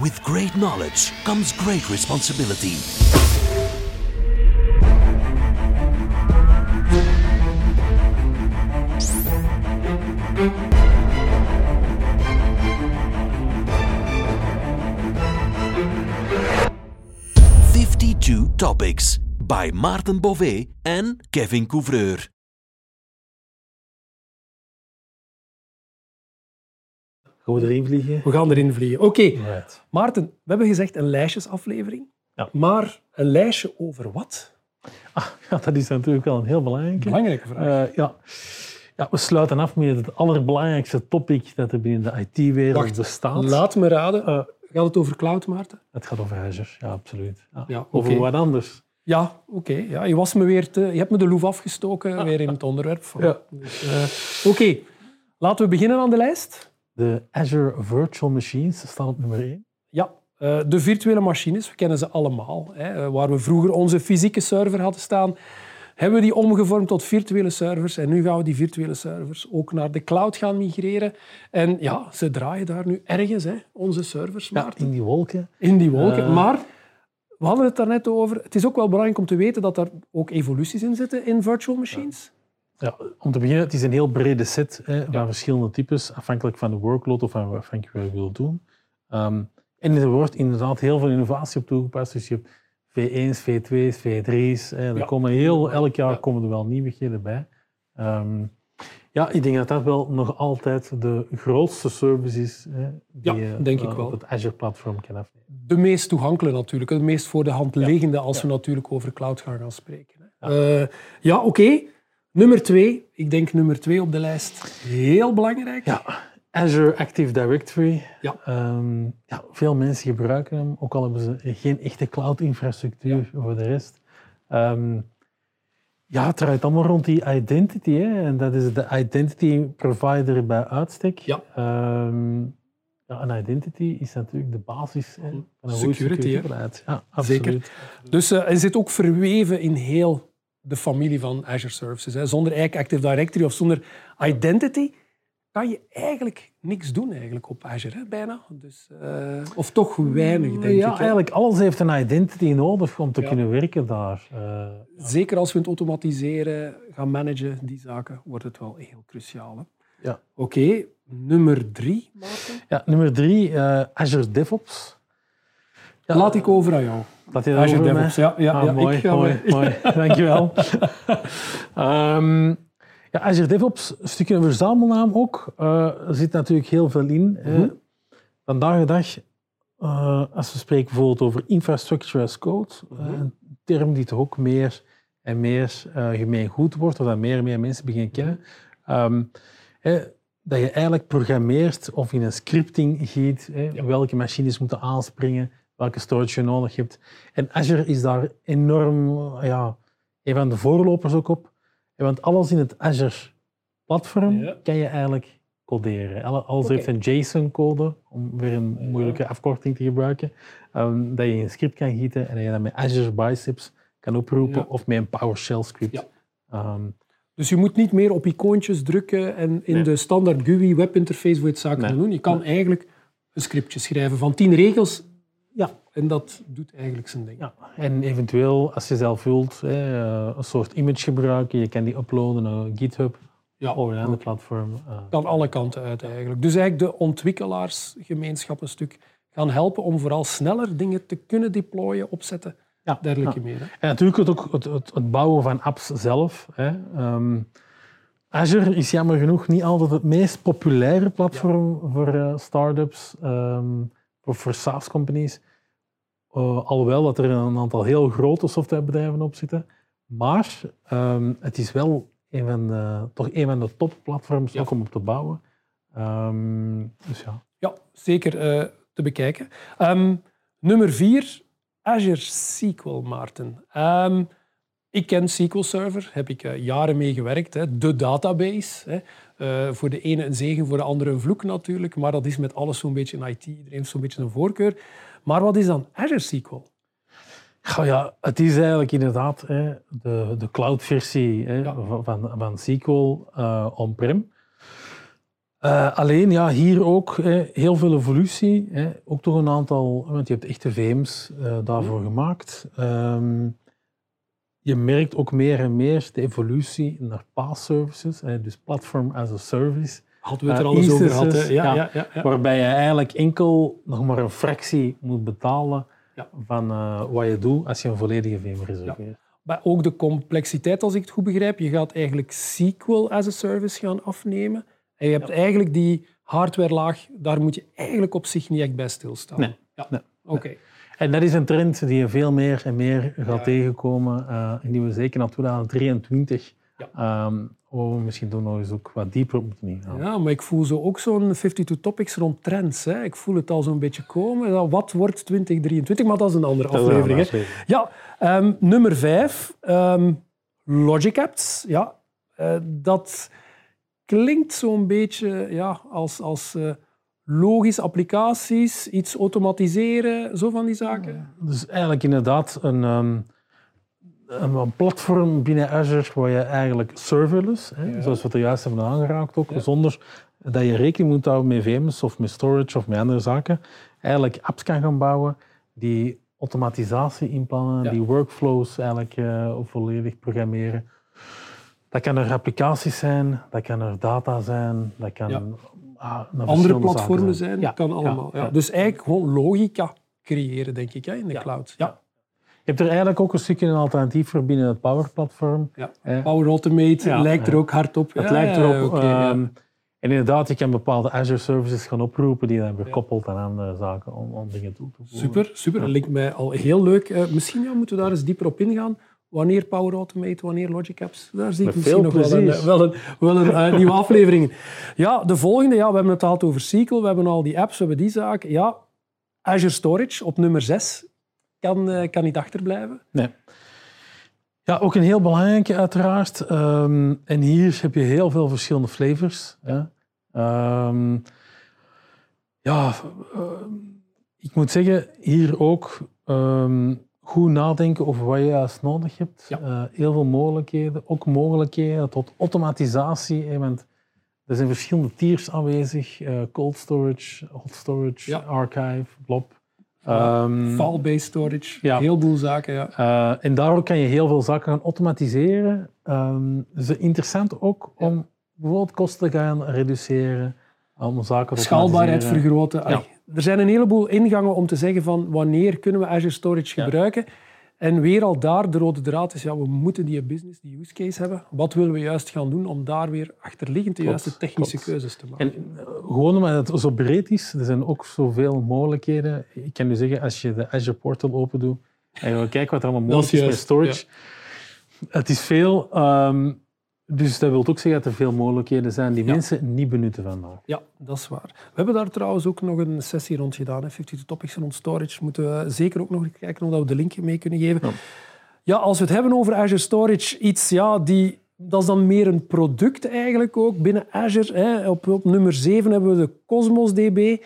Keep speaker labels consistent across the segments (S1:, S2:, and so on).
S1: With great knowledge comes great responsibility. Fifty-two topics by Maarten Bové and Kevin Couvreur.
S2: Gaan we erin vliegen?
S3: We gaan erin vliegen. Oké,
S2: Right.
S3: Maarten, we hebben gezegd een lijstjesaflevering.
S2: Ja.
S3: Maar een lijstje over wat?
S2: Ja, dat is natuurlijk wel een heel belangrijke.
S3: Belangrijke vraag.
S2: Eh, ja. ja, we sluiten af met het allerbelangrijkste topic dat er binnen de IT-wereld bestaat.
S3: Laat me raden. Eh, gaat het over cloud, Maarten?
S2: Het gaat over Azure, ja, absoluut. Ja.
S3: Ja,
S2: Over wat anders.
S3: Ja, oké. Ja, je, was me weer te, je hebt me de loef afgestoken weer in het onderwerp.
S2: Ja.
S3: Dus, eh, oké, laten we beginnen aan de lijst.
S2: De Azure Virtual Machines staan op nummer 1.
S3: Ja, eh, de virtuele machines, we kennen ze allemaal. Hè. Eh, Waar we vroeger onze fysieke server hadden staan, hebben we die omgevormd tot virtuele servers. En nu gaan we die virtuele servers ook naar de cloud gaan migreren. En ja, ze draaien daar nu ergens, hè, onze servers,
S2: Ja, in die wolken.
S3: in die wolken.
S2: Eh.
S3: maar we hadden het daarnet over. Het is ook wel belangrijk om te weten dat er ook evoluties in zitten in virtual machines.
S2: Ja, om te beginnen, het is een heel brede set hè, van verschillende types, afhankelijk van de workload of van wat je wil- doen. Ehm, en er wordt inderdaad heel veel innovatie op toegepast. Dus je hebt V1's, V2's, V3's. Hè. Er
S3: Ja.
S2: komen heel, elk jaar
S3: Ja.
S2: komen er wel nieuwigheden bij. Ehm, ja, ik denk dat dat wel nog altijd de grootste service is hè, die
S3: Ja,
S2: je
S3: denk ik
S2: eh,
S3: wel.
S2: op het Azure-platform kan afnemen.
S3: De meest toegankelijke natuurlijk, de meest voor de hand liggende als we natuurlijk over cloud gaan gaan spreken. hè. Ja, ja oké. Nummer twee, ik denk nummer twee op de lijst. Heel belangrijk.
S2: Ja, Azure Active Directory.
S3: Ja.
S2: Ehm, ja, veel mensen gebruiken hem, ook al hebben ze geen echte cloud-infrastructuur voor de rest. Ehm, ja, het draait allemaal rond die identity. Hè? En dat is de identity provider bij uitstek.
S3: Ja.
S2: Ehm, ja, een identity is natuurlijk de basis hè, van een
S3: Security, hè?
S2: securitybeleid. Ja, absoluut.
S3: Zeker. Dus eh, hij zit ook verweven in heel de familie van Azure Services. Hè. Zonder eigenlijk Active Directory of zonder Identity kan je eigenlijk niks doen eigenlijk op Azure, hè, bijna. Dus, eh, of toch weinig, denk
S2: ja,
S3: ik. hè.
S2: eigenlijk alles heeft een identity nodig om te
S3: Ja.
S2: kunnen werken daar. Eh,
S3: Zeker als we het automatiseren, gaan managen, die zaken, wordt het wel heel cruciaal. Hè.
S2: Ja.
S3: Oké, nummer drie, Maarten.
S2: Ja, nummer drie, eh, Azure DevOps. Ja,
S3: Laat ik over aan jou.
S2: Dat
S3: Azure
S2: over mij?
S3: DevOps, ja. ja,
S2: Ah,
S3: ja
S2: mooi,
S3: ik ga
S2: mooi,
S3: me-
S2: mooi. Dankjewel. Ehm ja, Azure DevOps, een stukje een verzamelnaam ook. Eh, er zit natuurlijk heel veel in.
S3: Mhm.
S2: Vandaag de dag, eh, als we spreken bijvoorbeeld over infrastructure as code, eh,
S3: Mhm.
S2: een term die toch ook meer en meer eh gemeengoed wordt, of dat meer en meer mensen beginnen kennen. Ehm, dat je eigenlijk programmeert of in een scripting giet welke machines moeten aanspringen, welke storage je nodig hebt. En Azure is daar enorm ja, een van de voorlopers ook op. Want alles in het Azure-platform
S3: Ja.
S2: kan je eigenlijk coderen. Alle- Alles heeft een JSON-code, om weer een moeilijke afkorting te gebruiken, ehm, dat je in een script kan gieten en dat je dat met Azure Biceps kan oproepen
S3: Ja.
S2: of met een PowerShell-script. Ehm,
S3: Dus je moet niet meer op icoontjes drukken en in
S2: Nee.
S3: de standaard GUI webinterface voor je het zaken
S2: Nee.
S3: doen. Je kan eigenlijk een scriptje schrijven van tien regels. Ja, en dat doet eigenlijk zijn ding.
S2: Ja, en eventueel, als je zelf wilt, hè, eh, een soort image gebruiken, je kan die uploaden naar GitHub
S3: Ja,
S2: of een ander platform. eh.
S3: kan alle kanten uit eigenlijk. Dus eigenlijk de ontwikkelaarsgemeenschap een stuk gaan helpen om vooral sneller dingen te kunnen deployen, opzetten,
S2: ja,
S3: dergelijke
S2: ja.
S3: meer. hè.
S2: En natuurlijk ook het, het, het bouwen van apps zelf. Hè. Ehm, Azure is jammer genoeg niet altijd het meest populaire platform voor eh, startups ehm, of voor SaaS-companies. Eh, alhoewel dat er een aantal heel grote softwarebedrijven op zitten. Maar ehm, het is wel een van de, toch een van de topplatforms
S3: Ja.
S2: ook om op te bouwen. Ehm, dus ja.
S3: Ja, zeker eh, te bekijken. Ehm, nummer vier, Azure SQL, Maarten. Ik ken SQL Server, heb ik eh, jaren mee gewerkt. Hè. De database. Hè. Voor de ene een zegen, voor de andere een vloek natuurlijk. Maar dat is met alles zo'n beetje in IT. Iedereen heeft zo'n beetje een voorkeur. Maar wat is dan Azure SQL?
S2: Goh, ja, het is eigenlijk inderdaad hè, de, de cloud-versie hè,
S3: Ja.
S2: van, van, SQL eh, on-prem. Uh, alleen ja, hier ook hè, heel veel evolutie. Hè. Ook toch een aantal, want je hebt echte VM's uh, daarvoor gemaakt. Um, je merkt ook meer en meer de evolutie naar PaaS services, hè, dus platform as a service.
S3: Hadden we het er uh, al eens over gehad.
S2: Ja, ja, Waarbij je eigenlijk enkel nog maar een fractie moet betalen van wat je doet als je een volledige VM reserveert.
S3: Maar ook de complexiteit, als ik het goed begrijp. Je gaat eigenlijk SQL as a service gaan afnemen. En je hebt eigenlijk die hardwarelaag, daar moet je eigenlijk op zich niet echt bij stilstaan.
S2: Nee. Ja. Oké. En dat is een trend die je veel meer en meer gaat tegenkomen. Uh, en die we zeker naar 2023 ja. Um, oh, misschien doen nog eens ook wat dieper moeten ingaan.
S3: Ja, maar ik voel zo ook zo'n 52 topics rond trends. Hè. Ik voel het al zo'n beetje komen. Wat wordt 2023? Maar dat is een andere aflevering. Een Ja, um, nummer vijf. Um, Logic Apps. Ja, uh, dat klinkt zo'n beetje ja, als, als uh, logische applicaties, iets automatiseren, zo van die zaken.
S2: Dus eigenlijk inderdaad een, um, een platform binnen Azure waar je eigenlijk serverless, hè, zoals we het juist hebben aangeraakt, ook zonder dat je rekening moet houden met VM's of met storage of met andere zaken, eigenlijk apps kan gaan bouwen die automatisatie inplannen, die workflows eigenlijk uh, volledig programmeren dat kan er applicaties zijn, dat kan er data zijn, dat kan
S3: ah, andere platformen zijn. zijn. Ja. kan allemaal. Ja. Dus eigenlijk gewoon logica creëren, denk ik, hè, in de cloud. Ja.
S2: Je hebt er eigenlijk ook een stukje een alternatief voor binnen het Power Platform.
S3: Ja. Power Automate lijkt er ook hard op.
S2: Het lijkt erop. Okay, um, en inderdaad, je kan bepaalde Azure services gaan oproepen die dan weer koppelt aan andere zaken om, om dingen toe te voegen.
S3: Super, super. Dat lijkt mij al heel leuk. Uh, misschien ja, moeten we daar eens dieper op ingaan. Wanneer Power Automate, wanneer Logic Apps. Daar zie ik misschien nog wel een, wel een, wel een uh, nieuwe aflevering. Ja, de volgende. Ja, we hebben het gehad over SQL. We hebben al die apps, we hebben die zaken. Ja, Azure Storage op nummer 6 kan, uh, kan niet achterblijven.
S2: Nee. Ja, ook een heel belangrijke uiteraard. Um, en hier heb je heel veel verschillende flavors. Ja, um, ja uh, ik moet zeggen, hier ook... Um, goed nadenken over wat je juist nodig hebt. Ja. Uh, heel veel mogelijkheden, ook mogelijkheden tot automatisatie. want er zijn verschillende tiers aanwezig. Uh, cold storage, hot storage, ja. archive, blob.
S3: Um, File-based storage, ja. heel veel zaken. Ja.
S2: Uh, en daardoor kan je heel veel zaken gaan automatiseren. Um, is interessant ook om bijvoorbeeld kosten te gaan reduceren. Om zaken te
S3: Schaalbaarheid vergroten. Ja er zijn een heleboel ingangen om te zeggen van wanneer kunnen we Azure Storage gebruiken. En weer al daar, de rode draad is, ja, we moeten die business, die use case hebben. Wat willen we juist gaan doen om daar weer achterliggend de juiste technische keuzes te maken?
S2: En uh, gewoon omdat het zo breed is, er zijn ook zoveel mogelijkheden. Ik kan u zeggen, als je de Azure Portal open doet en je kijkt wat er allemaal mogelijk is, met storage, het is veel. Um, dus dat wil ook zeggen dat er veel mogelijkheden zijn die mensen niet benutten vandaag.
S3: Ja, dat is waar. We hebben daar trouwens ook nog een sessie rond gedaan. 52 topics rond storage. Moeten we zeker ook nog kijken of we de link mee kunnen geven. Ja. ja. als we het hebben over Azure Storage, iets ja, die, dat is dan meer een product eigenlijk ook binnen Azure. Hè. Op, op nummer 7 hebben we de Cosmos DB.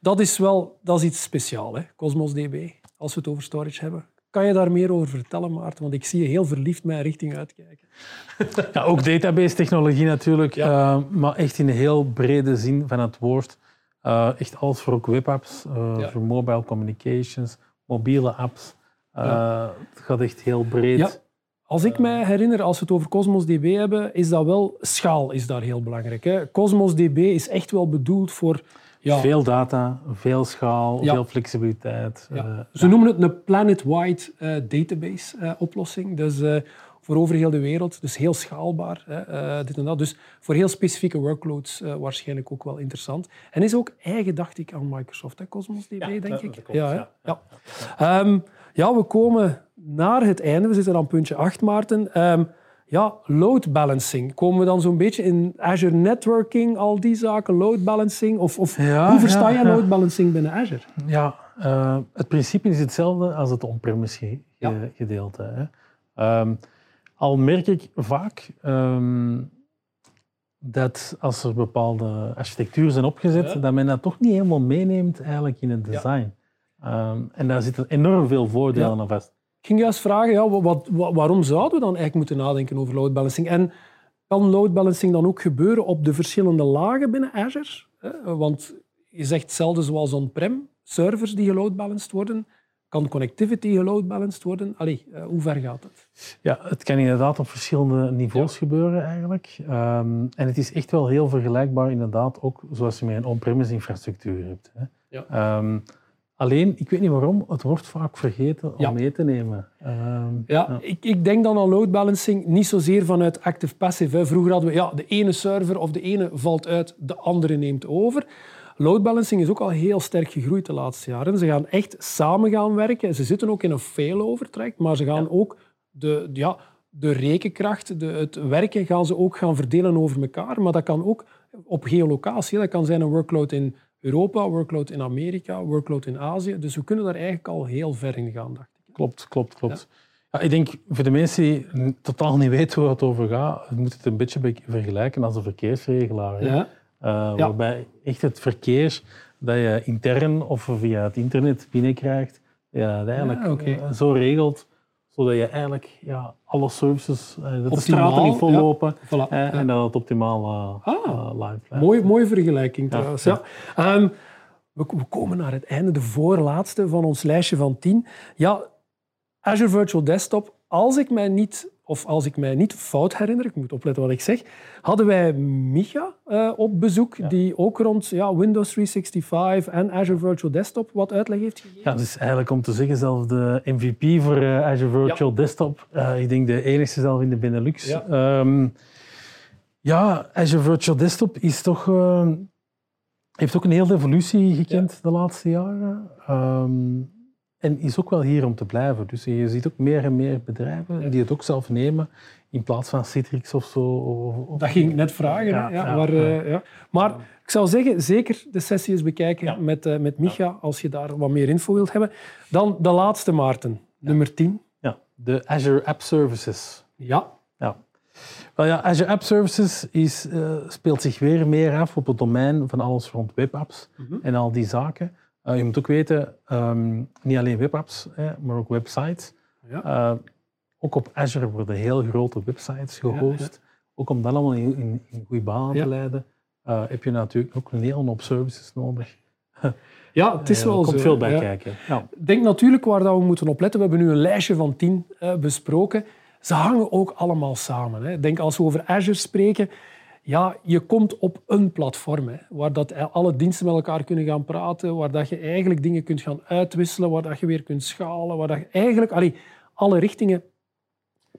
S3: Dat is wel dat is iets speciaals, Cosmos DB, als we het over storage hebben. Kan je daar meer over vertellen, Maarten? Want ik zie je heel verliefd mijn richting uitkijken.
S2: Ja, ook database-technologie natuurlijk, uh, maar echt in een heel brede zin van het woord. Uh, echt alles voor ook webapps, uh, voor mobile communications, mobiele apps. Het gaat echt heel breed.
S3: Als ik mij herinner, als we het over Cosmos DB hebben, is dat wel schaal is daar heel belangrijk. Hè? Cosmos DB is echt wel bedoeld voor
S2: ja. Veel data, veel schaal, veel flexibiliteit.
S3: Ja. Uh, Ze noemen het een planet-wide uh, database uh, oplossing. Dus voor over heel de wereld. Dus heel schaalbaar. dit en dat. Dus voor heel specifieke workloads waarschijnlijk ook wel interessant. En is ook eigen, dacht ik, aan Microsoft, hè? Cosmos DB, denk ik. Ja, ja. Ja. Um, ja, we komen naar het einde. We zitten aan puntje 8, Maarten. Um, ja, load balancing. Komen we dan zo'n beetje in Azure Networking, al die zaken, load balancing? Of, of hoe versta je load balancing binnen Azure?
S2: Ja, uh, het principe is hetzelfde als het on-premise gedeelte. Hè. Um, al merk ik vaak um, dat als er bepaalde architecturen zijn opgezet, dat men dat toch niet helemaal meeneemt eigenlijk in het design. Um, en daar zitten enorm veel voordelen aan vast.
S3: Ik ging juist vragen, ja, wat, wat, waarom zouden we dan eigenlijk moeten nadenken over load balancing? En kan load balancing dan ook gebeuren op de verschillende lagen binnen Azure? Want je zegt hetzelfde zoals on-prem, servers die geload balanced worden. Kan connectivity geload balanced worden? Allee, eh, hoe ver gaat het?
S2: Ja, het kan inderdaad op verschillende niveaus gebeuren eigenlijk. Ehm, en het is echt wel heel vergelijkbaar inderdaad, ook zoals je met een on-premise infrastructuur hebt. Hè.
S3: Ja.
S2: Ehm, alleen, ik weet niet waarom, het wordt vaak vergeten om
S3: Ja.
S2: mee te nemen. Ehm,
S3: Ja, Ik, ik denk dan aan load balancing niet zozeer vanuit active-passive. Vroeger hadden we ja, de ene server of de ene valt uit, de andere neemt over. Load balancing is ook al heel sterk gegroeid de laatste jaren. Ze gaan echt samen gaan werken. Ze zitten ook in een failover traject, maar ze gaan ook de, ja, de rekenkracht, de, het werken gaan ze ook gaan verdelen over elkaar. Maar dat kan ook op geolocatie. Dat kan zijn een workload in Europa, workload in Amerika, workload in Azië. Dus we kunnen daar eigenlijk al heel ver in gaan, dacht ik.
S2: Klopt, klopt, klopt. Ja. ik denk voor de mensen die totaal niet weten waar het over gaat, moet het een beetje be- vergelijken als een verkeersregelaar. hè.
S3: Ja.
S2: Eh, Waarbij echt het verkeer dat je intern of via het internet binnenkrijgt, ja, eigenlijk eh, zo regelt, zodat je eigenlijk ja, alle services, dat de straten niet vollopen
S3: Voilà.
S2: eh,
S3: Ja.
S2: en dat het optimaal eh,
S3: Ah.
S2: live.
S3: Mooie, mooie vergelijking trouwens. Ja. Ehm, we, we komen naar het einde, de voorlaatste van ons lijstje van 10. Ja, Azure Virtual Desktop, als ik mij niet, of als ik mij niet fout herinner, ik moet opletten wat ik zeg, hadden wij Micha eh, op bezoek, die ook rond ja, Windows 365 en Azure Virtual Desktop wat uitleg heeft gegeven.
S2: Ja, dus eigenlijk om te zeggen, zelf de MVP voor eh, Azure Virtual Desktop. Eh, ik denk de enigste zelf in de Benelux.
S3: Ja.
S2: Ja, ja Azure Virtual Desktop is toch, heeft ook een hele evolutie gekend de laatste jaren. Ehm, en is ook wel hier om te blijven. Dus je ziet ook meer en meer bedrijven die het ook zelf nemen in plaats van Citrix of zo. Of,
S3: Dat ging ik net vragen.
S2: Ja,
S3: eh, ja. maar ik zou zeggen, zeker de sessie eens bekijken met, eh, met Micha, als je daar wat meer info wilt hebben. Dan de laatste, Maarten, nummer 10.
S2: ja, de Azure App Services.
S3: Ja,
S2: Ja. Wel ja, Azure App Services is, eh, speelt zich weer meer af op het domein van alles rond webapps en al die zaken. Eh, je moet ook weten, ehm, niet alleen webapps, hè, maar ook websites.
S3: Ja.
S2: Eh, ook op Azure worden heel grote websites gehost. Ook om dat allemaal in, in, in goede banen te leiden, eh, heb je natuurlijk ook een hele hoop services nodig.
S3: ja het is wel
S2: er komt
S3: zo.
S2: veel bij kijken.
S3: Ik denk natuurlijk waar dat we moeten op letten. We hebben nu een lijstje van 10 eh, besproken. Ze hangen ook allemaal samen. Hè. Denk als we over Azure spreken, ja, je komt op een platform hè, waar dat alle diensten met elkaar kunnen gaan praten, waar dat je eigenlijk dingen kunt gaan uitwisselen, waar dat je weer kunt schalen, waar dat je eigenlijk allee, alle richtingen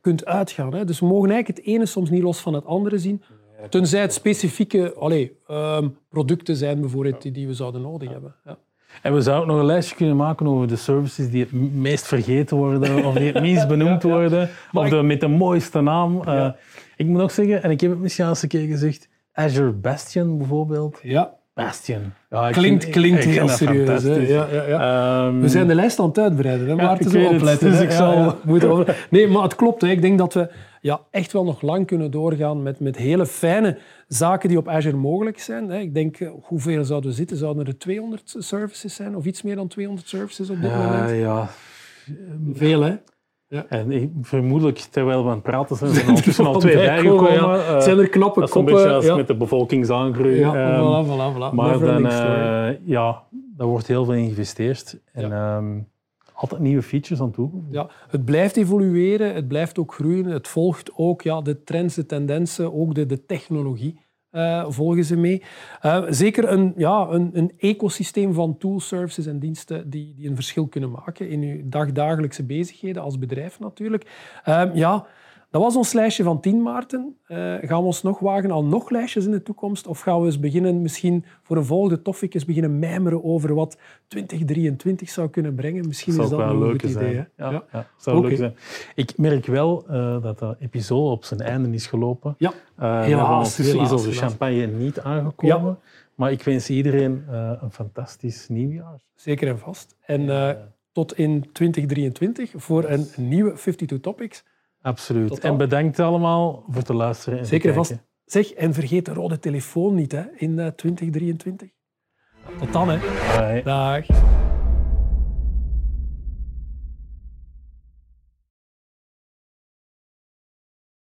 S3: kunt uitgaan. Hè. Dus we mogen eigenlijk het ene soms niet los van het andere zien, tenzij het specifieke allee, ehm, producten zijn bijvoorbeeld die, die we zouden nodig hebben. Ja.
S2: En we zouden ook nog een lijstje kunnen maken over de services die het meest vergeten worden, of die het minst benoemd worden, of de, met de mooiste naam. Eh, ik moet ook zeggen, en ik heb het misschien al eens een keer gezegd, Azure Bastion bijvoorbeeld.
S3: ja.
S2: Bastion. Ja,
S3: Klinkt, klinkt
S2: ik
S3: heel serieus. Hè? Ja, ja, ja.
S2: Ehm,
S3: We zijn de lijst aan het uitbreiden, hè? Maarten,
S2: ik
S3: zo
S2: weet het,
S3: opletten.
S2: dus ik zal-
S3: moeten over- Nee, maar het klopt. Hè. Ik denk dat we ja, echt wel nog lang kunnen doorgaan met, met hele fijne zaken die op Azure mogelijk zijn. Hè. Ik denk, eh, hoeveel zouden we zitten? Zouden er 200 services zijn? Of iets meer dan 200 services op dit moment?
S2: ja.
S3: Veel, hè?
S2: En ik- vermoedelijk, terwijl we aan het praten zijn, zijn er al twee bijgekomen.
S3: ja.
S2: Eh,
S3: zijn er knappe
S2: dat is een
S3: koppen?
S2: beetje als
S3: ja.
S2: met de bevolkingsaangroei.
S3: Ja,
S2: Ehm,
S3: voilà, voilà, voilà.
S2: Maar
S3: Never
S2: dan, eh, ja, daar wordt heel veel in geïnvesteerd. En ehm, altijd nieuwe features aan toegevoegd.
S3: Ja, het blijft evolueren, het blijft ook groeien. Het volgt ook ja, de trends, de tendensen, ook de, de technologie eh, volgen ze mee. Eh, zeker een, ja, een, een ecosysteem van tools, services en diensten die, die een verschil kunnen maken in uw dagdagelijkse bezigheden als bedrijf natuurlijk. Eh, ja, dat was ons lijstje van 10, Maarten. Eh, gaan we ons nog wagen aan nog lijstjes in de toekomst? Of gaan we eens beginnen, misschien voor een volgende topic, eens beginnen mijmeren over wat 2023 zou kunnen brengen? Misschien
S2: zou
S3: is dat
S2: wel
S3: een
S2: leuk
S3: idee. hè?
S2: Ja, ja. zou leuk zijn. Ik merk wel eh, dat de episode op zijn einde is gelopen.
S3: Ja,
S2: hebben
S3: helaas.
S2: is onze champagne niet aangekomen. Maar ik wens iedereen een fantastisch nieuwjaar.
S3: Zeker en vast. En tot in 2023 voor een nieuwe 52 Topics.
S2: Absoluut.
S3: Tot.
S2: En bedankt allemaal voor het luisteren. En
S3: Zeker vast. Zeg, en vergeet de rode telefoon niet hè, in eh, 2023. Tot dan, hè.
S2: Bye.
S3: Dag.